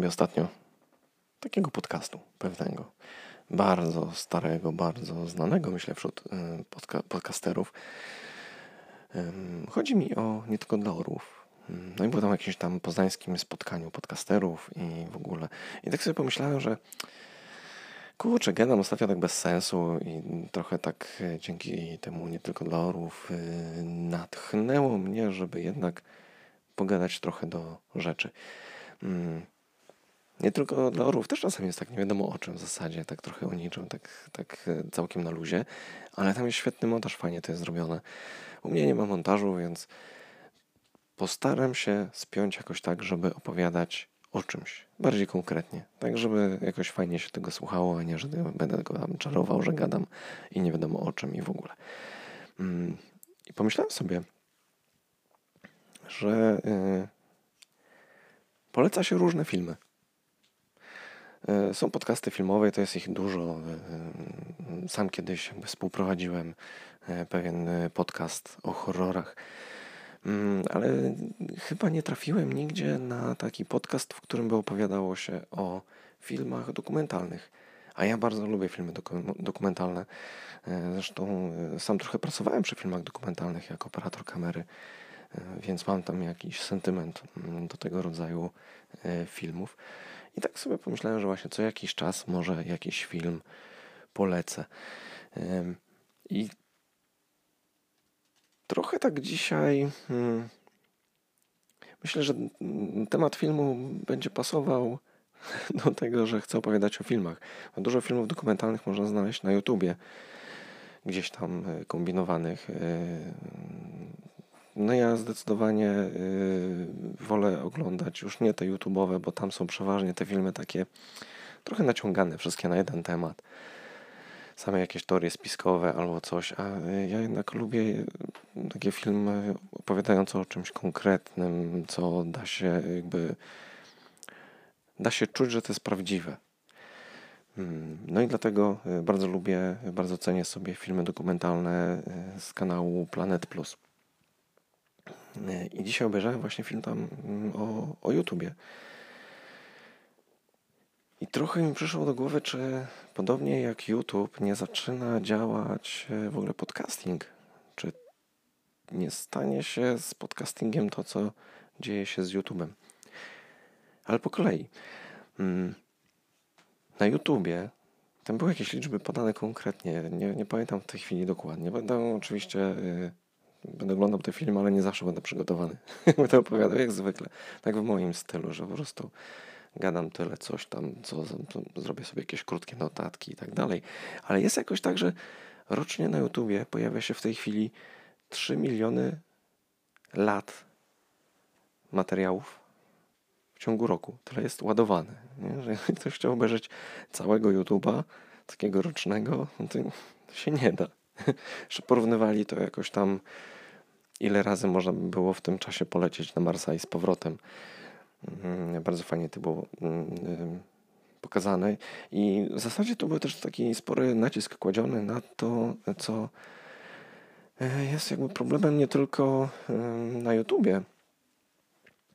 Sobie ostatnio takiego podcastu pewnego, bardzo starego, bardzo znanego, myślę, wśród y, podca podcasterów. Chodzi mi o nie tylko dla orłów. Hmm, no i było tam jakimś tam poznańskim spotkaniu podcasterów i w ogóle. I tak sobie pomyślałem, że kurczę, gadam ostatnio tak bez sensu i trochę tak e, dzięki temu nie tylko dla orłów y, natchnęło mnie, żeby jednak pogadać trochę do rzeczy. Nie tylko dla orłów, też czasem jest tak nie wiadomo o czym w zasadzie, tak trochę o niczym, tak, tak e, całkiem na luzie, ale tam jest świetny montaż, fajnie to jest zrobione. U mnie nie ma montażu, więc postaram się spiąć jakoś tak, żeby opowiadać o czymś, bardziej konkretnie, tak żeby jakoś fajnie się tego słuchało, a nie, że będę go tam czarował, że gadam i nie wiadomo o czym i w ogóle. Mm. I pomyślałem sobie, że yy, poleca się różne filmy. Yy, są podcasty filmowe, to jest ich dużo. Yy, sam kiedyś współprowadziłem pewien podcast o horrorach, mm, ale chyba nie trafiłem nigdzie na taki podcast, w którym by opowiadało się o filmach dokumentalnych. A ja bardzo lubię filmy dokumentalne. Zresztą sam trochę pracowałem przy filmach dokumentalnych jako operator kamery E, więc mam tam jakiś sentyment mm, do tego rodzaju e, filmów. I tak sobie pomyślałem, że właśnie co jakiś czas może jakiś film polecę. I trochę tak dzisiaj hmm, myślę, że temat filmu będzie pasował do tego, że chcę opowiadać o filmach. Dużo filmów dokumentalnych można znaleźć na YouTubie, gdzieś tam e, kombinowanych. No ja zdecydowanie y, wolę oglądać już nie te YouTube'owe, bo tam są przeważnie te filmy takie trochę naciągane, wszystkie na jeden temat. Same jakieś teorie spiskowe albo coś, a y, ja jednak lubię takie filmy opowiadające o czymś konkretnym, co da się jakby da się czuć, że to jest prawdziwe. Hmm, no i dlatego y, bardzo lubię, bardzo cenię sobie filmy dokumentalne z kanału Planet Plus. I dzisiaj obejrzałem właśnie film tam mm, o, o YouTubie. I trochę mi przyszło do głowy, czy podobnie jak YouTube nie zaczyna działać e, w ogóle podcasting. Czy nie stanie się z podcastingiem to, co dzieje się z YouTube'em. Ale po kolei. Mm, na YouTubie tam były jakieś liczby podane konkretnie. Nie, nie pamiętam w tej chwili dokładnie. Będę oczywiście y, będę oglądał te filmy, ale nie zawsze będę przygotowany. będę opowiadał jak zwykle. Tak w moim stylu, że po prostu gadam tyle, coś tam, co, zrobię sobie jakieś krótkie notatki i tak dalej. Ale jest jakoś tak, że rocznie na YouTubie pojawia się w tej chwili 3 miliony lat materiałów w ciągu roku. Tyle jest ładowane. Nie? Że ktoś chciał obejrzeć całego YouTube'a, takiego rocznego, no to się nie da. że porównywali to jakoś tam, ile razy można by było w tym czasie polecieć na Marsa i z powrotem. Mm, bardzo fajnie to było mm, pokazane. I w zasadzie to był też taki spory nacisk kładziony na to, co e, jest jakby problemem nie tylko na YouTubie,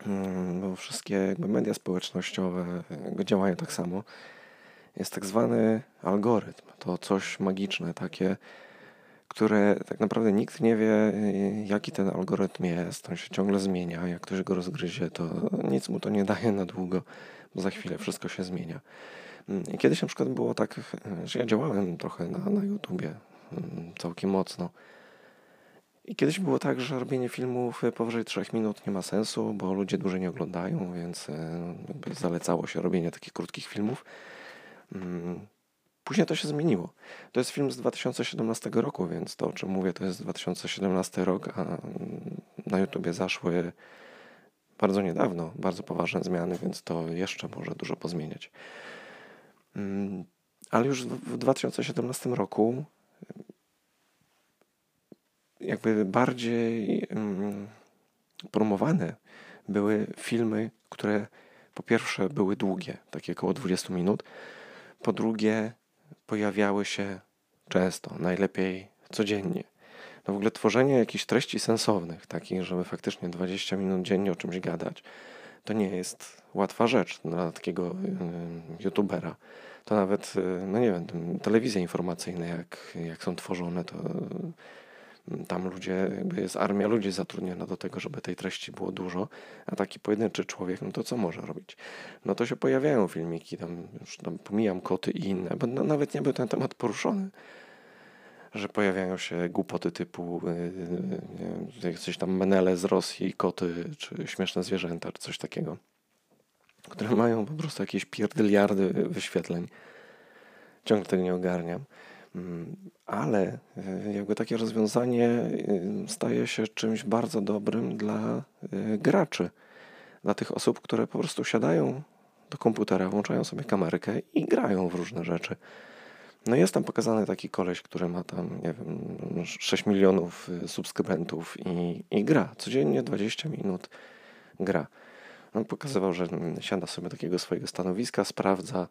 mm, bo wszystkie jakby media społecznościowe działają tak samo. Jest tak zwany algorytm. To coś magiczne, takie które tak naprawdę nikt nie wie, jaki ten algorytm jest. On się ciągle zmienia. Jak ktoś go rozgryzie, to nic mu to nie daje na długo, bo za chwilę wszystko się zmienia. I kiedyś na przykład było tak, że ja działałem trochę na, na YouTubie mm, całkiem mocno. I kiedyś było tak, że robienie filmów powyżej 3 minut nie ma sensu, bo ludzie dłużej nie oglądają, więc e, zalecało się robienie takich krótkich filmów. Później to się zmieniło. To jest film z 2017 roku, więc to, o czym mówię, to jest 2017 rok, a na YouTubie zaszły bardzo niedawno bardzo poważne zmiany, więc to jeszcze może dużo pozmieniać. Mm, ale już w 2017 roku jakby bardziej mm, promowane były filmy, które po pierwsze były długie, takie około 20 minut, po drugie pojawiały się często, najlepiej codziennie. No w ogóle tworzenie jakichś treści sensownych, takich, żeby faktycznie 20 minut dziennie o czymś gadać, to nie jest łatwa rzecz dla takiego y, youtubera. To nawet, y, no nie wiem, telewizje informacyjne, jak, jak są tworzone, to y, tam ludzie, jakby jest armia ludzi zatrudniona do tego, żeby tej treści było dużo, a taki pojedynczy człowiek, no to co może robić? No to się pojawiają filmiki, tam już tam pomijam koty i inne, bo no, nawet nie był ten temat poruszony że pojawiają się głupoty typu yy, coś tam menele z Rosji, koty, czy śmieszne zwierzęta, czy coś takiego, które mają po prostu jakieś pierdyliardy wyświetleń. Ciągle tego nie ogarniam. Mm, ale y, jakby takie rozwiązanie y, staje się czymś bardzo dobrym dla y, graczy, dla tych osób, które po prostu siadają do komputera, włączają sobie kamerkę i grają w różne rzeczy. No jest tam pokazany taki koleś, który ma tam, nie wiem, 6 milionów subskrybentów i, i gra. Codziennie 20 minut gra. On pokazywał, że siada sobie takiego swojego stanowiska, sprawdza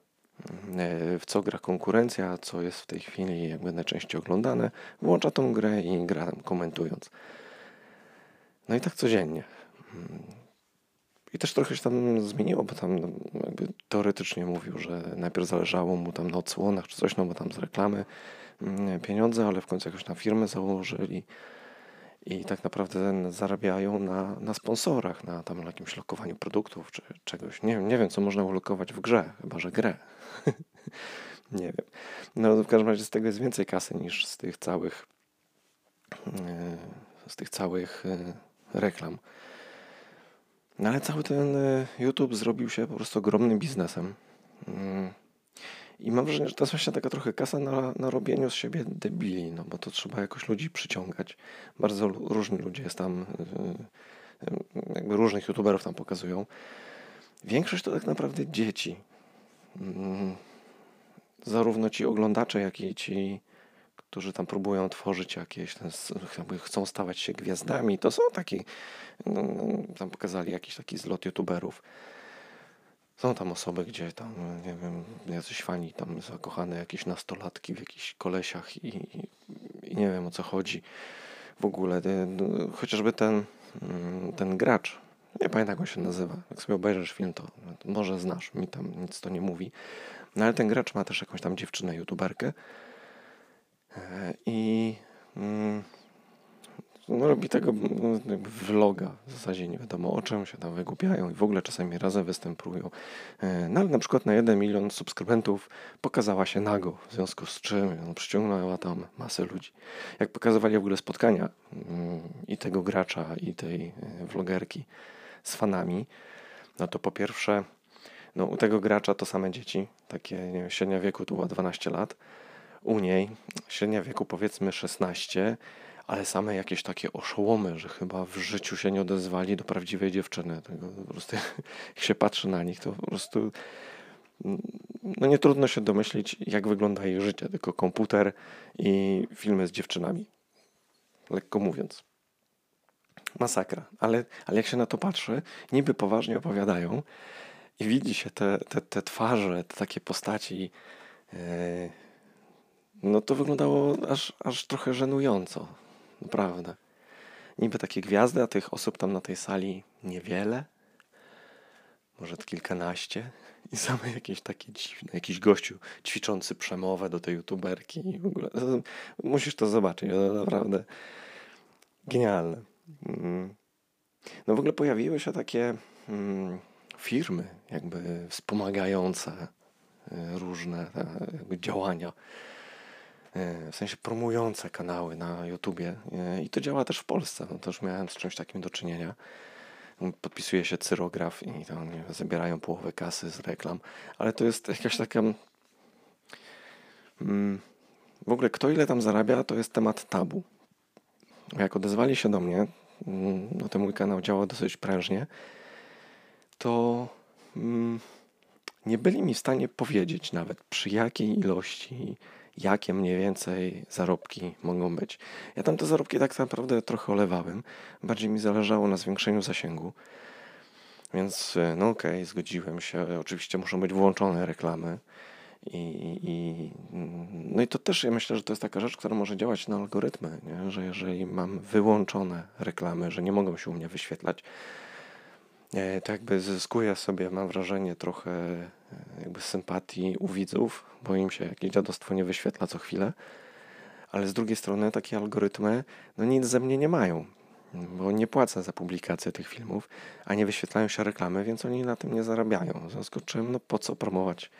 w co gra konkurencja, co jest w tej chwili jakby najczęściej oglądane, włącza tą grę i gra komentując. No i tak codziennie. I też trochę się tam zmieniło, bo tam jakby teoretycznie mówił, że najpierw zależało mu tam na odsłonach czy coś, no bo tam z reklamy mm, pieniądze, ale w końcu jakoś na firmę założyli i tak naprawdę zarabiają na, na sponsorach, na tam jakimś lokowaniu produktów czy czegoś. Nie, nie wiem, co można ulokować w grze, chyba że grę. nie wiem. No w każdym razie z tego jest więcej kasy niż z tych całych e, z tych całych e, reklam. No ale cały ten e, YouTube zrobił się po prostu ogromnym biznesem. Mm. I mam wrażenie, że to jest właśnie taka trochę kasa na, na robieniu z siebie debili, no bo to trzeba jakoś ludzi przyciągać. Bardzo różni ludzie jest tam, jakby różnych youtuberów tam pokazują. Większość to tak naprawdę dzieci. Mm. Zarówno ci oglądacze, jak i ci którzy tam próbują tworzyć jakieś, chcą stawać się gwiazdami, to są taki, no, tam pokazali jakiś taki zlot youtuberów. Są tam osoby, gdzie tam, nie wiem, jacyś fani tam zakochane jakieś nastolatki w jakichś kolesiach i, i, nie wiem o co chodzi w ogóle. No, chociażby ten, mm, ten gracz, nie pamiętam jak on się nazywa, jak sobie obejrzysz film, to, może znasz, mi tam nic to nie mówi. No ale ten gracz ma też jakąś tam dziewczynę, youtuberkę, E, I mm, no, robi tego mm, vloga, w zasadzie nie wiadomo o czym, się tam wygłupiają i w ogóle czasami razem występują. E, no ale na przykład na 1 milion subskrybentów pokazała się nago, w związku z czym no, przyciągnęła tam masę ludzi. Jak pokazywali w ogóle spotkania mm, i tego gracza, i tej e, vlogerki z fanami, no to po pierwsze, no u tego gracza to same dzieci, takie nie wiem, średnia wieku to była 12 lat, u niej, średnia wieku powiedzmy 16, ale same jakieś takie oszołomy, że chyba w życiu się nie odezwali do prawdziwej dziewczyny. Tego po prostu, jak się patrzy na nich, to po prostu no nie trudno się domyślić, jak wygląda jej życie, tylko komputer i filmy z dziewczynami. Lekko mówiąc. Masakra. Ale, ale jak się na to patrzy, niby poważnie opowiadają i widzi się te, te, te twarze, te takie postaci, yy, no to wyglądało aż, aż trochę żenująco. Naprawdę. Niby takie gwiazdy, a tych osób tam na tej sali niewiele. Może kilkanaście. I same jakieś takie dziwne, jakiś gościu ćwiczący przemowę do tej youtuberki. Musisz to zobaczyć, naprawdę genialne. Mm. No w ogóle pojawiły się takie mm, firmy jakby wspomagające y, różne jakby działania E, w sensie promujące kanały na YouTubie e, i to działa też w Polsce. No, też miałem z czymś takim do czynienia. Podpisuje się cyrograf i tam nie, zabierają połowę kasy z reklam, ale to jest jakaś taka. Mm, w ogóle kto ile tam zarabia, to jest temat tabu. Jak odezwali się do mnie, mm, no ten mój kanał działał dosyć prężnie, to mm, nie byli mi w stanie powiedzieć nawet przy jakiej ilości jakie mniej więcej zarobki mogą być. Ja tam te zarobki tak naprawdę trochę olewałem. Bardziej mi zależało na zwiększeniu zasięgu. Więc e, no okej, okay, zgodziłem się. Oczywiście muszą być włączone reklamy. I, i, no i to też ja myślę, że to jest taka rzecz, która może działać na algorytmy, nie? że jeżeli mam wyłączone reklamy, że nie mogą się u mnie wyświetlać, e, to jakby zyskuje sobie, mam wrażenie, trochę e, jakby sympatii u widzów, bo im się jakieś dziadostwo nie wyświetla co chwilę. Ale z drugiej strony takie algorytmy no nic ze mnie nie mają, bo nie płacę za publikację tych filmów, a nie wyświetlają się reklamy, więc oni na tym nie zarabiają. W związku z czym, no po co promować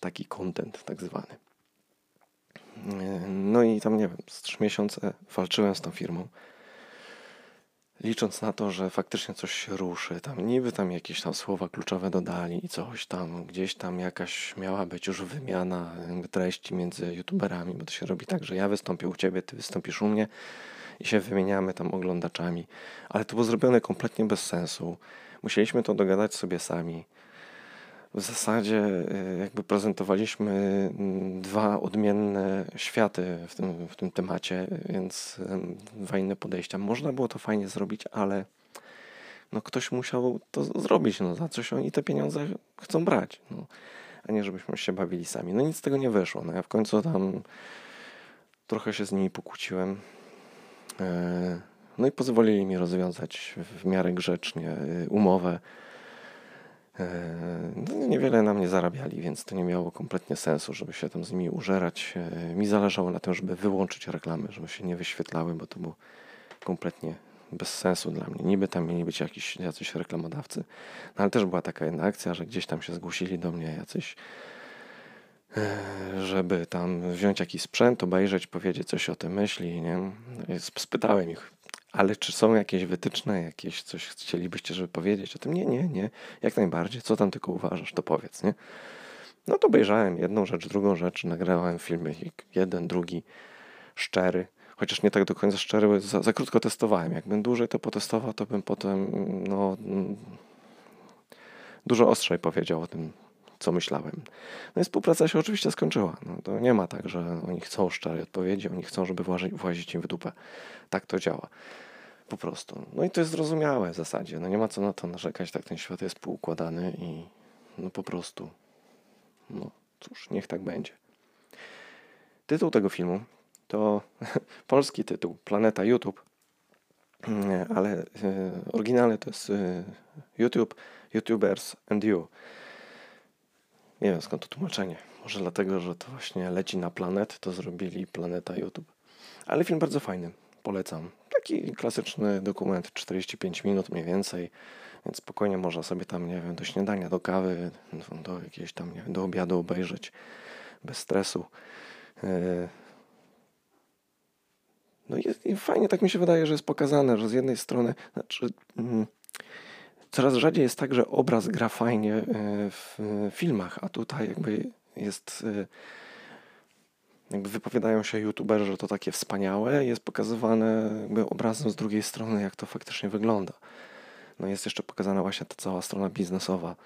taki content tak zwany. No i tam, nie wiem, z trzy miesiące walczyłem z tą firmą, licząc na to, że faktycznie coś się ruszy. Tam niby tam jakieś tam słowa kluczowe dodali i coś tam, gdzieś tam jakaś miała być już wymiana treści między youtuberami, bo to się robi tak, że ja wystąpię u ciebie, ty wystąpisz u mnie i się wymieniamy tam oglądaczami. Ale to było zrobione kompletnie bez sensu. Musieliśmy to dogadać sobie sami w zasadzie y, jakby prezentowaliśmy mm, dwa odmienne światy w tym, w tym temacie, więc dwa inne podejścia. Można było to fajnie zrobić, ale no ktoś musiał to zrobić, no za coś oni te pieniądze chcą brać, no, a nie żebyśmy się bawili sami. No nic z tego nie wyszło, no ja w końcu tam trochę się z nimi pokłóciłem. E, no i pozwolili mi rozwiązać w miarę grzecznie y, umowę no, niewiele na mnie zarabiali, więc to nie miało kompletnie sensu, żeby się tam z nimi użerać. E, mi zależało na tym, żeby wyłączyć reklamy, żeby się nie wyświetlały, bo to było kompletnie bez sensu dla mnie. Niby tam mieli być jakiś, jacyś reklamodawcy, no, ale też była taka jedna akcja, że gdzieś tam się zgłosili do mnie jacyś, e, żeby tam wziąć jakiś sprzęt, obejrzeć, powiedzieć coś o tym myśli. Nie? No spytałem ich, ale czy są jakieś wytyczne, jakieś coś chcielibyście, żeby powiedzieć o tym? Nie, nie, nie. Jak najbardziej. Co tam tylko uważasz, to powiedz, nie? No to obejrzałem jedną rzecz, drugą rzecz, nagrałem filmy, jeden, drugi, szczery. Chociaż nie tak do końca szczery, za, za krótko testowałem. Jakbym dłużej to potestował, to bym potem no, dużo ostrzej powiedział o tym, co myślałem. No i współpraca się oczywiście skończyła. No, to nie ma tak, że oni chcą szczerej odpowiedzi, oni chcą, żeby włazić, im w dupę. Tak to działa. Po prostu. No i to jest zrozumiałe w zasadzie. No nie ma co na to narzekać, tak ten świat jest poukładany i no po prostu. No cóż, niech tak będzie. Tytuł tego filmu to polski tytuł Planeta YouTube, ale e, oryginalny to jest e, YouTube, YouTubers and You. Nie wiem skąd to tłumaczenie. Może dlatego, że to właśnie leci na planet, to zrobili Planeta YouTube. Ale film bardzo fajny, polecam. Taki klasyczny dokument, 45 minut mniej więcej, więc spokojnie można sobie tam, nie wiem, do śniadania, do kawy, do jakiegoś tam, nie wiem, do obiadu obejrzeć bez stresu. No i, fajnie tak mi się wydaje, że jest pokazane, że z jednej strony, znaczy, mm, coraz rzadziej jest tak, że obraz gra fajnie e, w filmach, a tutaj jakby jest e, jakby wypowiadają się youtuberzy, że to takie wspaniałe, jest pokazywane jakby obrazem z drugiej strony, jak to faktycznie wygląda. No jest jeszcze pokazana właśnie ta cała strona biznesowa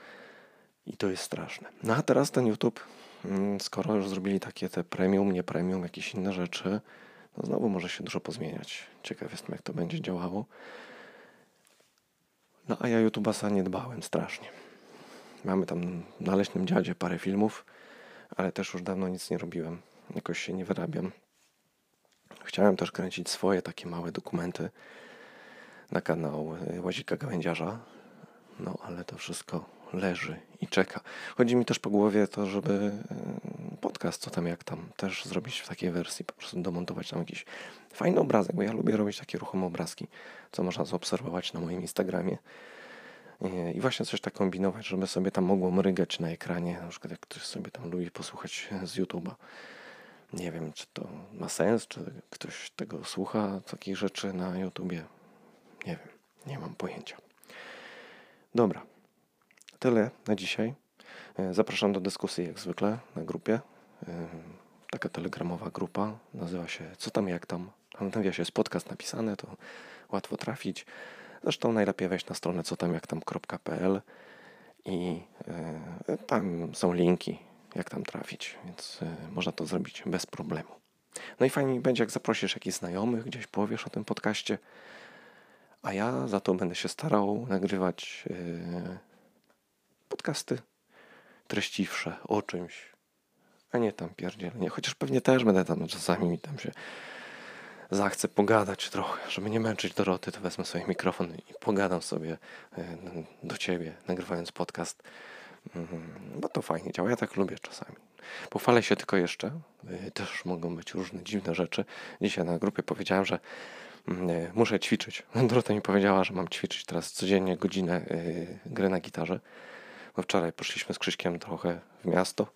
i to jest straszne. No a teraz ten YouTube, mm, skoro już zrobili takie te premium, nie premium, jakieś inne rzeczy, no znowu może się dużo pozmieniać. Ciekaw jestem, jak to będzie działało. No a ja YouTube'a nie dbałem strasznie. Mamy tam na Leśnym Dziadzie parę filmów, ale też już dawno nic nie robiłem jakoś się nie wyrabiam. Chciałem też kręcić swoje takie małe dokumenty na kanał y, Łazika Gawędziarza, no ale to wszystko leży i czeka. Chodzi mi też po głowie to, żeby y, podcast, co tam jak tam, też zrobić w takiej wersji, po prostu domontować tam jakiś fajny obrazek, bo ja lubię robić takie ruchome obrazki, co można zaobserwować na moim Instagramie. I właśnie coś tak kombinować, żeby sobie tam mogło mrygać na ekranie, na przykład jak ktoś sobie tam lubi posłuchać z YouTube'a. Nie wiem, czy to ma sens, czy ktoś tego słucha, takich rzeczy na YouTubie. Nie wiem, nie mam pojęcia. Dobra, tyle na dzisiaj. E, zapraszam do dyskusji jak zwykle na grupie. E, taka telegramowa grupa nazywa się Co tam, jak tam. Tam nawiasie jest podcast napisany, to łatwo trafić. Zresztą najlepiej wejść na stronę co tam, jak tam.pl i e, tam są linki jak tam trafić, więc y, można to zrobić bez problemu. No i fajnie będzie, jak zaprosisz jakichś znajomych, gdzieś powiesz o tym podcaście, a ja za to będę się starał nagrywać y, podcasty treściwsze o czymś, a nie tam pierdzielnie. Chociaż pewnie też będę tam czasami mi tam się zachcę pogadać trochę, żeby nie męczyć Doroty, to wezmę sobie mikrofon i pogadam sobie e, do ciebie, nagrywając podcast. Mhm, bo to fajnie działa, ja tak lubię czasami. Pochwalę się tylko jeszcze, e, też mogą być różne dziwne rzeczy. Dzisiaj na grupie powiedziałem, że mm, e, muszę ćwiczyć. Dorota mi powiedziała, że mam ćwiczyć teraz codziennie godzinę gry na gitarze. Wczoraj poszliśmy z Krzyśkiem trochę w miasto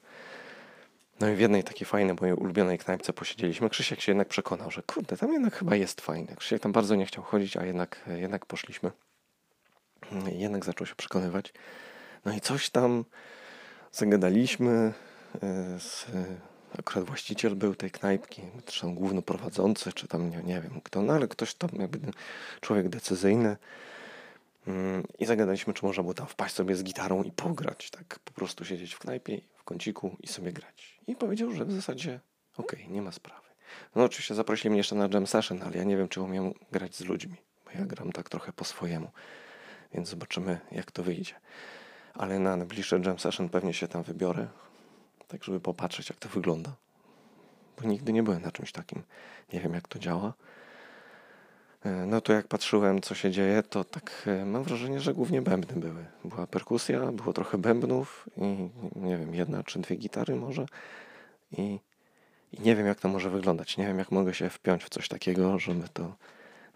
no i w jednej takiej fajnej, mojej ulubionej knajpce posiedzieliśmy. Krzysiek się jednak przekonał, że kurde, tam jednak chyba jest fajne. Krzysiek tam bardzo nie chciał chodzić, a jednak, jednak poszliśmy. Jednak zaczął się przekonywać. No i coś tam zagadaliśmy. E, z, akurat właściciel był tej knajpki, czy tam głównoprowadzący, czy tam nie, nie wiem kto, no ale ktoś tam jakby człowiek decyzyjny. Mm, I zagadaliśmy, czy można było tam wpaść sobie z gitarą i pograć, tak po prostu siedzieć w knajpie, w kąciku i sobie grać. I powiedział, że w zasadzie okej, okay, nie ma sprawy. No oczywiście zaprosili mnie jeszcze na jam session, ale ja nie wiem, czy umiem grać z ludźmi, bo ja gram tak trochę po swojemu, więc zobaczymy, jak to wyjdzie. Ale na najbliższy jam session pewnie się tam wybiorę, tak żeby popatrzeć, jak to wygląda. Bo nigdy nie byłem na czymś takim. Nie wiem, jak to działa. E, no to jak patrzyłem, co się dzieje, to tak e, mam wrażenie, że głównie bębny były. Była perkusja, było trochę bębnów i nie wiem, jedna czy dwie gitary może. I, I nie wiem, jak to może wyglądać. Nie wiem, jak mogę się wpiąć w coś takiego, żeby to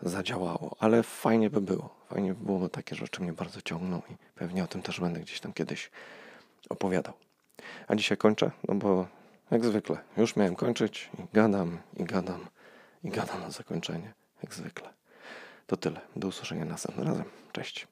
zadziałało. Ale fajnie by było. Fajnie by było, takie rzeczy mnie bardzo ciągną i pewnie o tym też będę gdzieś tam kiedyś opowiadał. A dzisiaj kończę, no bo jak zwykle, już miałem kończyć i gadam, i gadam, i gadam na zakończenie, jak zwykle. To tyle. Do usłyszenia następnym razem. Cześć.